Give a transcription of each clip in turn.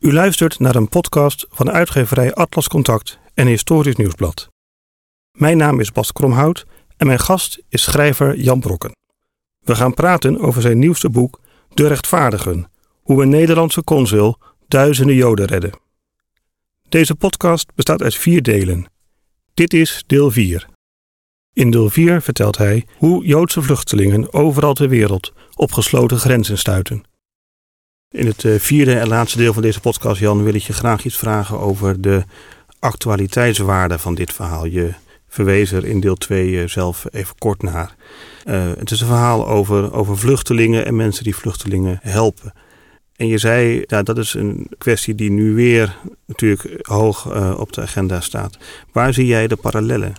U luistert naar een podcast van uitgeverij Atlas Contact en Historisch Nieuwsblad. Mijn naam is Bas Kromhout en mijn gast is schrijver Jan Brokken. We gaan praten over zijn nieuwste boek De Rechtvaardigen: hoe een Nederlandse consul duizenden Joden redde. Deze podcast bestaat uit vier delen. Dit is deel 4. In deel 4 vertelt hij hoe Joodse vluchtelingen overal ter wereld op gesloten grenzen stuiten. In het eh, vierde en laatste deel van deze podcast, Jan, wil ik je graag iets vragen over de actualiteitswaarde van dit verhaal. Je verwees er in deel 2 zelf even kort naar. Uh, het is een verhaal over, over vluchtelingen en mensen die vluchtelingen helpen. En je zei, ja, dat is een kwestie die nu weer natuurlijk hoog op de agenda staat. Waar zie jij de parallellen?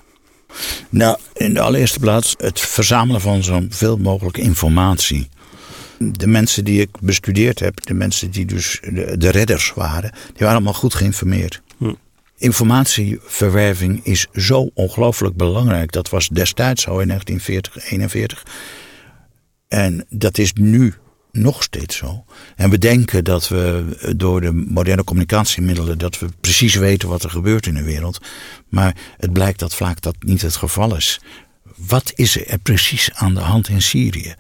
Nou, in de allereerste plaats het verzamelen van zoveel mogelijk informatie. De mensen die ik bestudeerd heb, de mensen die dus de, de redders waren, die waren allemaal goed geïnformeerd. Hm. Informatieverwerving is zo ongelooflijk belangrijk. Dat was destijds zo in 1940, 41. En dat is nu nog steeds zo. En we denken dat we door de moderne communicatiemiddelen dat we precies weten wat er gebeurt in de wereld. Maar het blijkt dat vaak dat niet het geval is. Wat is er precies aan de hand in Syrië?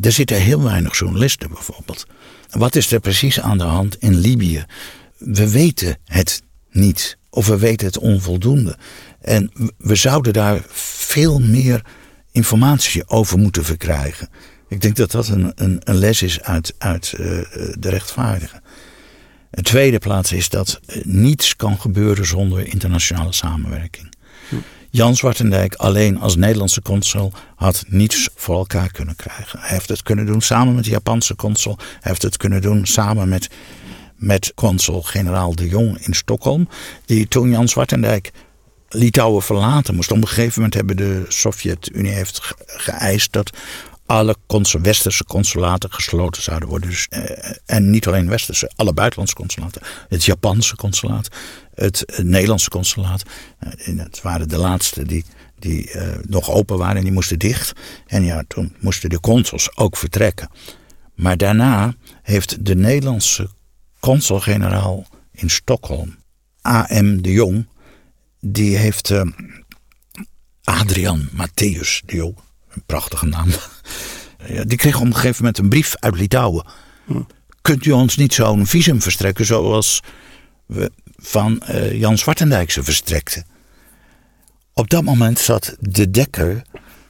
Er zitten heel weinig journalisten bijvoorbeeld. Wat is er precies aan de hand in Libië? We weten het niet. Of we weten het onvoldoende. En we zouden daar veel meer informatie over moeten verkrijgen. Ik denk dat dat een, een, een les is uit, uit uh, de rechtvaardigen. Een tweede plaats is dat niets kan gebeuren zonder internationale samenwerking. Hm. Jan Zwartendijk alleen als Nederlandse consul had niets voor elkaar kunnen krijgen. Hij heeft het kunnen doen samen met de Japanse consul. Hij heeft het kunnen doen samen met, met consul-generaal de Jong in Stockholm. Die toen Jan Zwartendijk Litouwen verlaten moest. Op een gegeven moment hebben de Sovjet-Unie heeft geëist dat alle consul, westerse consulaten gesloten zouden worden. Dus, eh, en niet alleen westerse, alle buitenlandse consulaten. Het Japanse consulaat, het, Nederlandse consulaat. Uh, het waren de laatste die, die uh, nog open waren en die moesten dicht. En ja, toen moesten de consuls ook vertrekken. Maar daarna heeft de Nederlandse consul-generaal in Stockholm, A.M. de Jong, die heeft Adrian Matthäus de Jong prachtige naam. Die kreeg op een gegeven moment een brief uit Litouwen. Hm. Kunt u ons niet zo'n visum verstrekken zoals we van uh, Jan Zwartendijk ze verstrekten? Op dat moment zat de Dekker,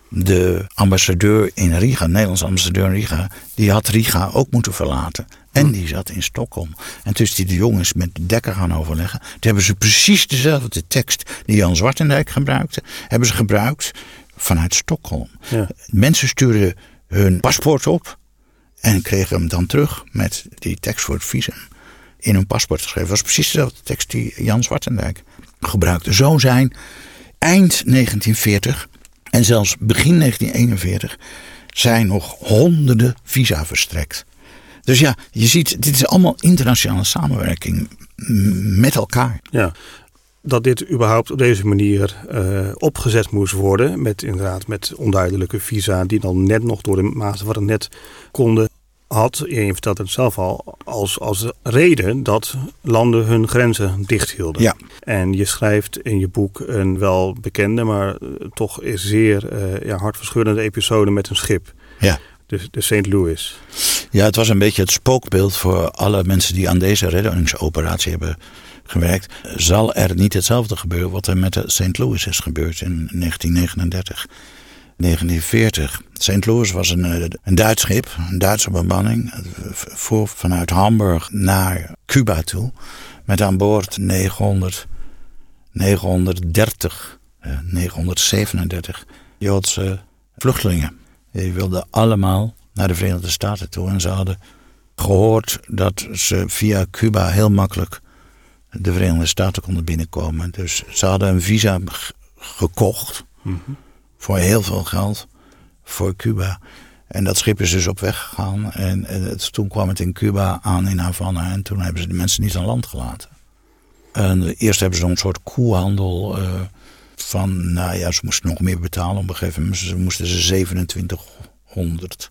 de ambassadeur in Riga, Nederlands ambassadeur in Riga, die had Riga ook moeten verlaten. En hm. die zat in Stockholm. En tussen die de jongens met de Dekker gaan overleggen. Toen hebben ze precies dezelfde tekst die Jan Zwartendijk gebruikte, hebben ze gebruikt vanuit Stockholm. Ja. Mensen stuurden hun paspoort op en kregen hem dan terug met die tekst voor het visum in hun paspoort geschreven. Dat was precies dezelfde tekst die Jan Zwartendijk gebruikte. Zo zijn eind 1940 en zelfs begin 1941 zijn nog honderden visa verstrekt. Dus ja, je ziet, dit is allemaal internationale samenwerking met elkaar. Ja, dat dit überhaupt op deze manier uh, opgezet moest worden. Met inderdaad met onduidelijke visa die dan net nog door de maat van het net konden. Had, je vertelt het zelf al, als, als reden dat landen hun grenzen dicht hielden. Ja. En je schrijft in je boek een wel bekende, maar uh, toch zeer uh, ja, hartverscheurende episode met een schip. Ja. De, de St. Louis. Ja, het was een beetje het spookbeeld voor alle mensen die aan deze reddingsoperatie hebben gewerkt, zal er niet hetzelfde gebeuren wat er met de St. Louis is gebeurd in 1939. 1940. St. Louis was een, eh, een Duits schip, een Duitse bemanning, voor vanuit Hamburg naar Cuba toe. Met aan boord 900, 930, 937 Joodse vluchtelingen. Die wilden allemaal naar de Verenigde Staten toe en ze hadden gehoord dat ze via Cuba heel makkelijk de Verenigde Staten konden binnenkomen. Dus ze hadden een visa gekocht voor heel veel geld voor Cuba. En dat schip is dus op weg gegaan. En, het, toen kwam het in Cuba aan in Havana. En toen hebben ze de mensen niet aan land gelaten. En eerst hebben ze een soort koehandel uh, van, nou ja, ze moesten nog meer betalen. Op een gegeven moment moesten ze 2700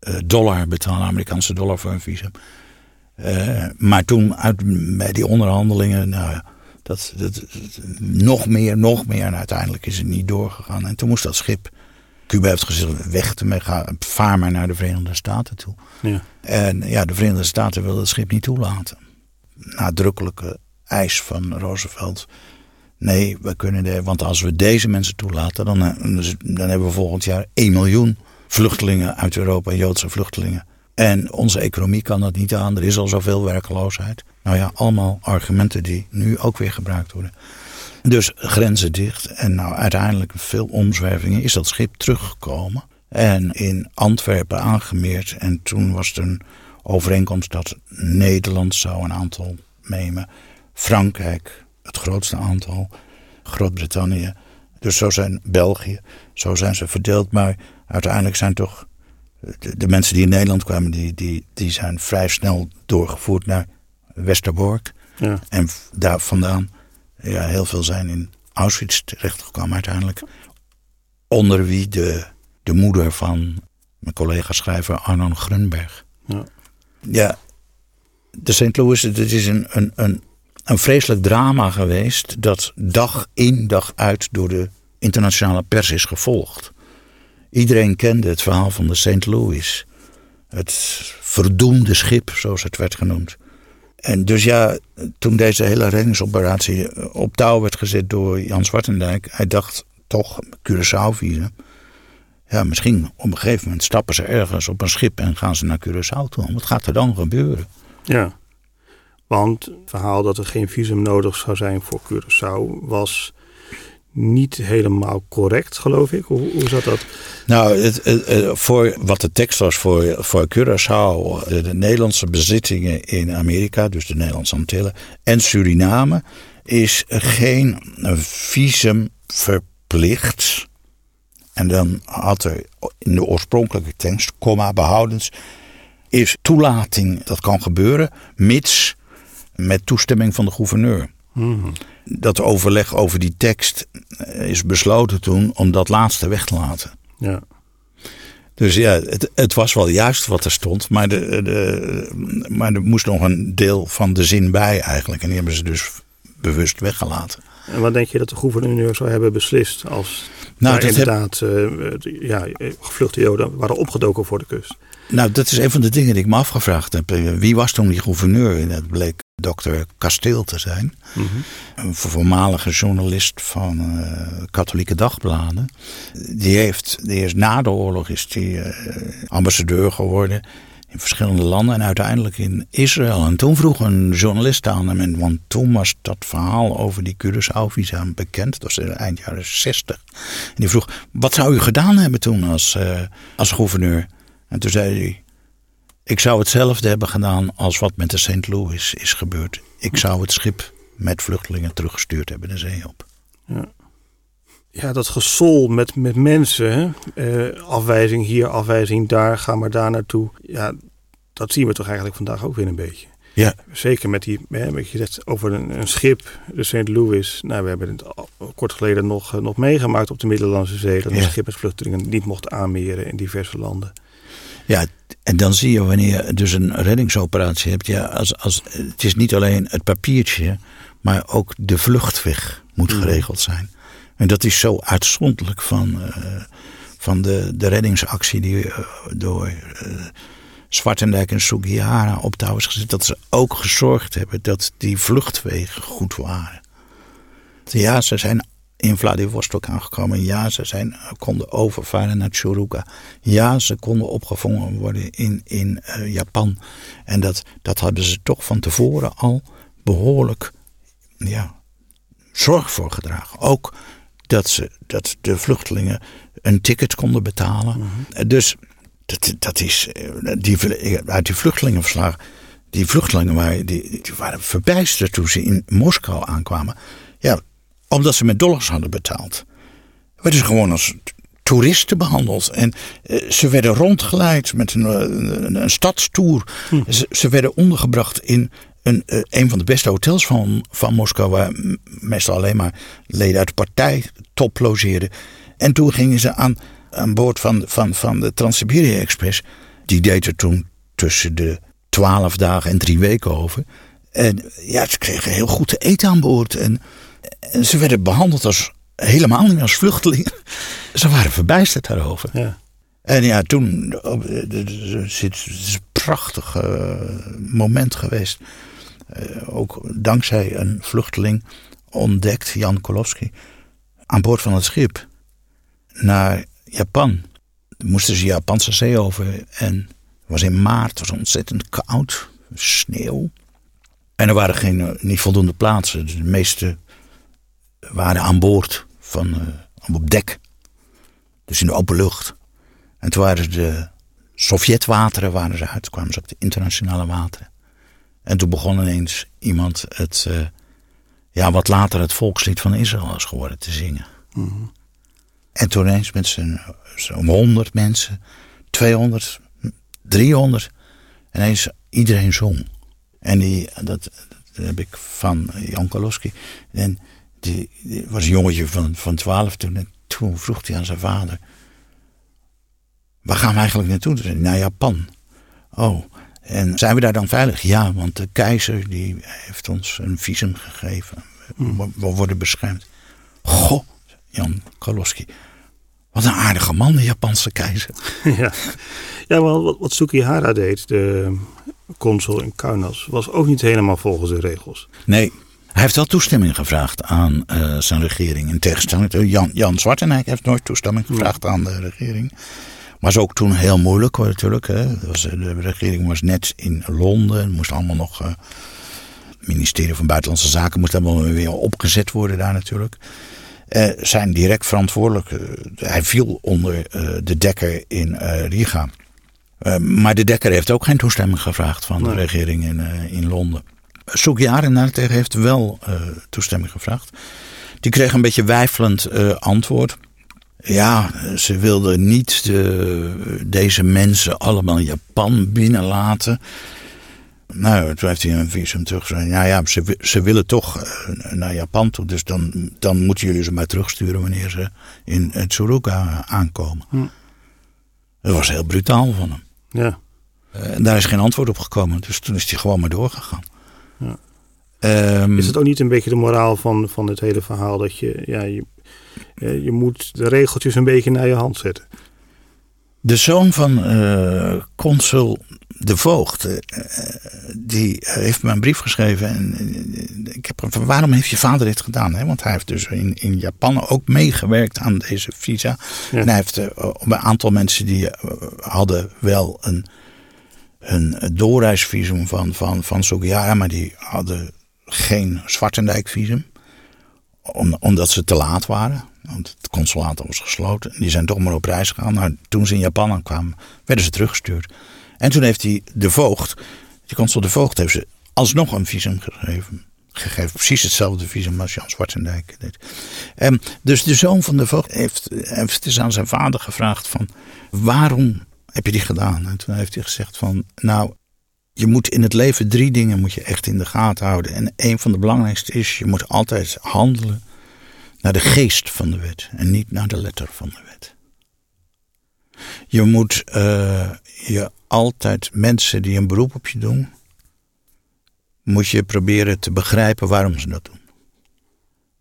uh, dollar betalen, Amerikaanse dollar voor een visum. Uh, maar toen uit, bij die onderhandelingen, nou ja, dat, dat, nog meer, nog meer. En uiteindelijk is het niet doorgegaan. En toen moest dat schip. Cuba heeft gezegd: weg ermee, ga, vaar maar naar de Verenigde Staten toe. Ja. En ja, de Verenigde Staten wilden het schip niet toelaten. Nadrukkelijke eis van Roosevelt. Nee, we kunnen de, want als we deze mensen toelaten, dan, eh, dan hebben we volgend jaar 1 miljoen vluchtelingen uit Europa, Joodse vluchtelingen. En onze economie kan dat niet aan. Er is al zoveel werkloosheid. Nou ja, allemaal argumenten die nu ook weer gebruikt worden. Dus grenzen dicht. En nou uiteindelijk veel omzwervingen is dat schip teruggekomen. En in Antwerpen aangemeerd. En toen was er een overeenkomst dat Nederland zou een aantal nemen. Frankrijk het grootste aantal. Groot-Brittannië. Dus zo zijn België. Zo zijn ze verdeeld. Maar uiteindelijk zijn toch de, mensen die in Nederland kwamen, die, die, die zijn vrij snel doorgevoerd naar Westerbork. Ja. En daar vandaan, ja, heel veel zijn in Auschwitz terechtgekomen uiteindelijk. Onder wie de, de moeder van mijn collega-schrijver Arnon Grunberg. Ja, ja de St. Louis, het is een, een, een, een vreselijk drama geweest dat dag in dag uit door de internationale pers is gevolgd. Iedereen kende het verhaal van de St. Louis. Het verdoemde schip, zoals het werd genoemd. En dus ja, toen deze hele reddingsoperatie op touw werd gezet door Jan Zwartendijk, hij dacht toch Curaçao visum. Ja, misschien op een gegeven moment stappen ze ergens op een schip en gaan ze naar Curaçao toe. Wat gaat er dan gebeuren? Ja, want het verhaal dat er geen visum nodig zou zijn voor Curaçao was niet helemaal correct, geloof ik. Hoe, hoe zat dat? Nou, het, voor wat de tekst was voor, voor Curaçao, de, de, Nederlandse bezittingen in Amerika, dus de Nederlandse Antillen en Suriname, is geen visum verplicht. En dan had er in de oorspronkelijke tekst, comma, behoudens, is toelating, dat kan gebeuren, mits met toestemming van de gouverneur. Hmm dat overleg over die tekst eh, is besloten toen om dat laatste weg te laten. Ja. Dus ja, het, het was wel juist wat er stond, maar, de, de, maar er moest nog een deel van de zin bij eigenlijk. En die hebben ze dus bewust weggelaten. En wat denk je dat de gouverneur zou hebben beslist als nou, inderdaad heb... uh, ja, gevluchte Joden waren opgedoken voor de kust? Nou, dat is een van de dingen die ik me afgevraagd heb. Wie was toen die gouverneur? En dat bleek dokter Kasteel te zijn. Een voormalige journalist van uh, katholieke dagbladen. Die, heeft, die na de oorlog is die, uh, ambassadeur geworden in verschillende landen en uiteindelijk in Israël. En toen vroeg een journalist aan hem, want toen was dat verhaal over die Curaçao-visa bekend. Dat was in eind jaren 60. En die vroeg, wat zou u gedaan hebben toen als, uh, als gouverneur? En toen zei hij, ik zou hetzelfde hebben gedaan als wat met de St. Louis is gebeurd. Ik zou het schip met vluchtelingen teruggestuurd hebben de zee op. Ja, ja dat gesol met, met mensen, uh, afwijzing hier, afwijzing daar, ga maar daar naartoe. Ja, dat zien we toch eigenlijk vandaag ook weer een beetje. Ja. Zeker met die, hè, wat je zegt over een, een, schip, de St. Louis. Nou, we hebben het kort geleden nog, eh, nog meegemaakt op de Middellandse Zee. Dat een schip met vluchtelingen niet mocht aanmeren in diverse landen. Ja, en dan zie je wanneer je dus een reddingsoperatie hebt. Ja, als, als, het is niet alleen het papiertje, maar ook de vluchtweg moet mm. geregeld zijn. En dat is zo uitzonderlijk van, uh, van de, de reddingsactie die uh, door uh, Zwartendijk en Sugihara op touw is gezet. Dat ze ook gezorgd hebben dat die vluchtwegen goed waren. Ja, ze zijn in Vladivostok aangekomen. Ja, ze zijn, konden overvaren naar Churuga. Ja, ze konden opgevangen worden in, in uh, Japan. En dat, dat hadden ze toch van tevoren al behoorlijk ja, zorg voor gedragen. Ook dat, ze, dat de vluchtelingen een ticket konden betalen. Mhm. Dus dat, dat is, eh, die, uit die vluchtelingenverslagen, die vluchtelingen waren, die, die waren verbijsterd toen ze in Moskou aankwamen. Ja, omdat ze met dollars hadden betaald. Werden ze gewoon als toeristen behandeld. En eh, ze werden rondgeleid met een, een, een stadstoer. Hm. Ze, ze, werden ondergebracht in een, uh, een van de beste hotels van, van Moskou. Waar meestal alleen maar leden uit de partij top logeerden. En toen gingen ze aan, aan boord van, van, van de Trans-Siberië Express. Die deed er toen tussen de twaalf dagen en drie weken over. En ja, ze kregen heel goed te eten aan boord. En ze werden behandeld als helemaal niet als vluchtelingen. Ze waren verbijsterd daarover. Ja. En ja, toen het is een prachtig moment geweest. ook dankzij een vluchteling ontdekt, Jan Kolowski, aan boord van het schip naar Japan. moesten ze Japanse zee over en het was in maart, het was ontzettend koud, sneeuw. En er waren geen, niet voldoende plaatsen. Dus de meeste waren aan boord, van, uh, op dek. Dus in de open lucht. En toen waren de Sovjetwateren waren ze uit, kwamen ze op de internationale wateren. En toen begon ineens iemand het, uh, ja, wat later het volkslied van Israël is geworden te zingen. Mm en toen ineens met zo'n 100 mensen, 200, 300, ineens iedereen zong. En die, dat, dat heb ik van Jan Kolowski. En die, die, was een jongetje van, van 12 toen. En toen vroeg hij aan zijn vader: Waar gaan we eigenlijk naartoe? Zei, naar Japan. Oh, en zijn we daar dan veilig? Ja, want de keizer die heeft ons een visum gegeven. We, we worden beschermd. Goh, Jan Kolowski. Wat een aardige man, de Japanse keizer. Ja, ja wat, wat Sukihara deed, de consul in Kaunas, was ook niet helemaal volgens de regels. Nee, hij heeft wel toestemming gevraagd aan uh, zijn regering. In tegenstelling tot Jan, Jan Zwartenijk heeft nooit toestemming gevraagd aan de regering. Was ook toen heel moeilijk hoor, natuurlijk. Hè. Was, de regering was net in Londen, moest allemaal nog. Uh, het ministerie van Buitenlandse Zaken moest allemaal weer opgezet worden daar natuurlijk uh, zijn direct verantwoordelijk. Hij viel onder de dekker in Riga. maar de dekker heeft ook geen toestemming gevraagd van de regering in, in Londen. Sugiaren daarentegen heeft wel toestemming gevraagd. Die kreeg een beetje wijfelend antwoord. Ja, ze wilden niet de, deze mensen allemaal Japan binnenlaten. Nou, toen heeft hij een visum teruggestuurd. Ja, ja, ze, ze willen toch eh, naar Japan toe. Dus dan, dan moeten jullie ze maar terugsturen wanneer ze in het Suruga aankomen. Hm. Dat was heel brutaal van hem. Ja. En daar is geen antwoord op gekomen. Dus toen is hij gewoon maar doorgegaan. Ja. Um, is het ook niet een beetje de moraal van, van het hele verhaal? Dat je, ja, je, eh, je moet de regeltjes een beetje naar je hand zetten. De zoon van uh, consul de voogd, uh, die heeft me een brief geschreven. En ik heb van waarom heeft je vader dit gedaan? Hè? Want hij heeft dus in, in Japan ook meegewerkt aan deze visa. En hij heeft een aantal mensen die hadden wel een, een doorreisvisum van, van, van Sugihara, maar die hadden geen Zwartendijk-visum. Om, omdat ze te laat waren. Want het consulaat was gesloten. Die zijn toch maar op reis gegaan. Nou, toen ze in Japan aankwamen, werden ze teruggestuurd. En toen heeft hij de voogd, die consul de voogd, heeft ze alsnog een visum gegeven. Gegeven, precies hetzelfde visum als Jan Zwartendijk deed. Um, dus de zoon van de voogd heeft, heeft aan zijn vader gevraagd van... waarom heb je die gedaan? En toen heeft hij gezegd van... nou, je moet in het leven drie dingen moet je echt in de gaten houden. En een van de belangrijkste is, je moet altijd handelen naar de geest van de wet en niet naar de letter van de wet. Je moet uh, je altijd mensen die een beroep op je doen, moet je proberen te begrijpen waarom ze dat doen.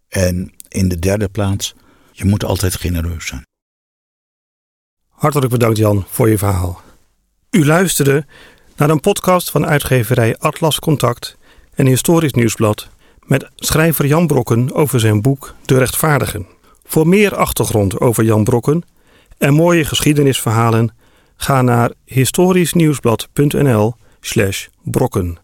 En in de derde plaats, je moet altijd genereus zijn. Hartelijk bedankt Jan voor je verhaal. U luisterde naar een podcast van uitgeverij Atlas Contact en Historisch Nieuwsblad met schrijver Jan Brokken over zijn boek De Rechtvaardigen. Voor meer achtergrond over Jan Brokken en mooie geschiedenisverhalen ga naar historischnieuwsblad.nl/brokken.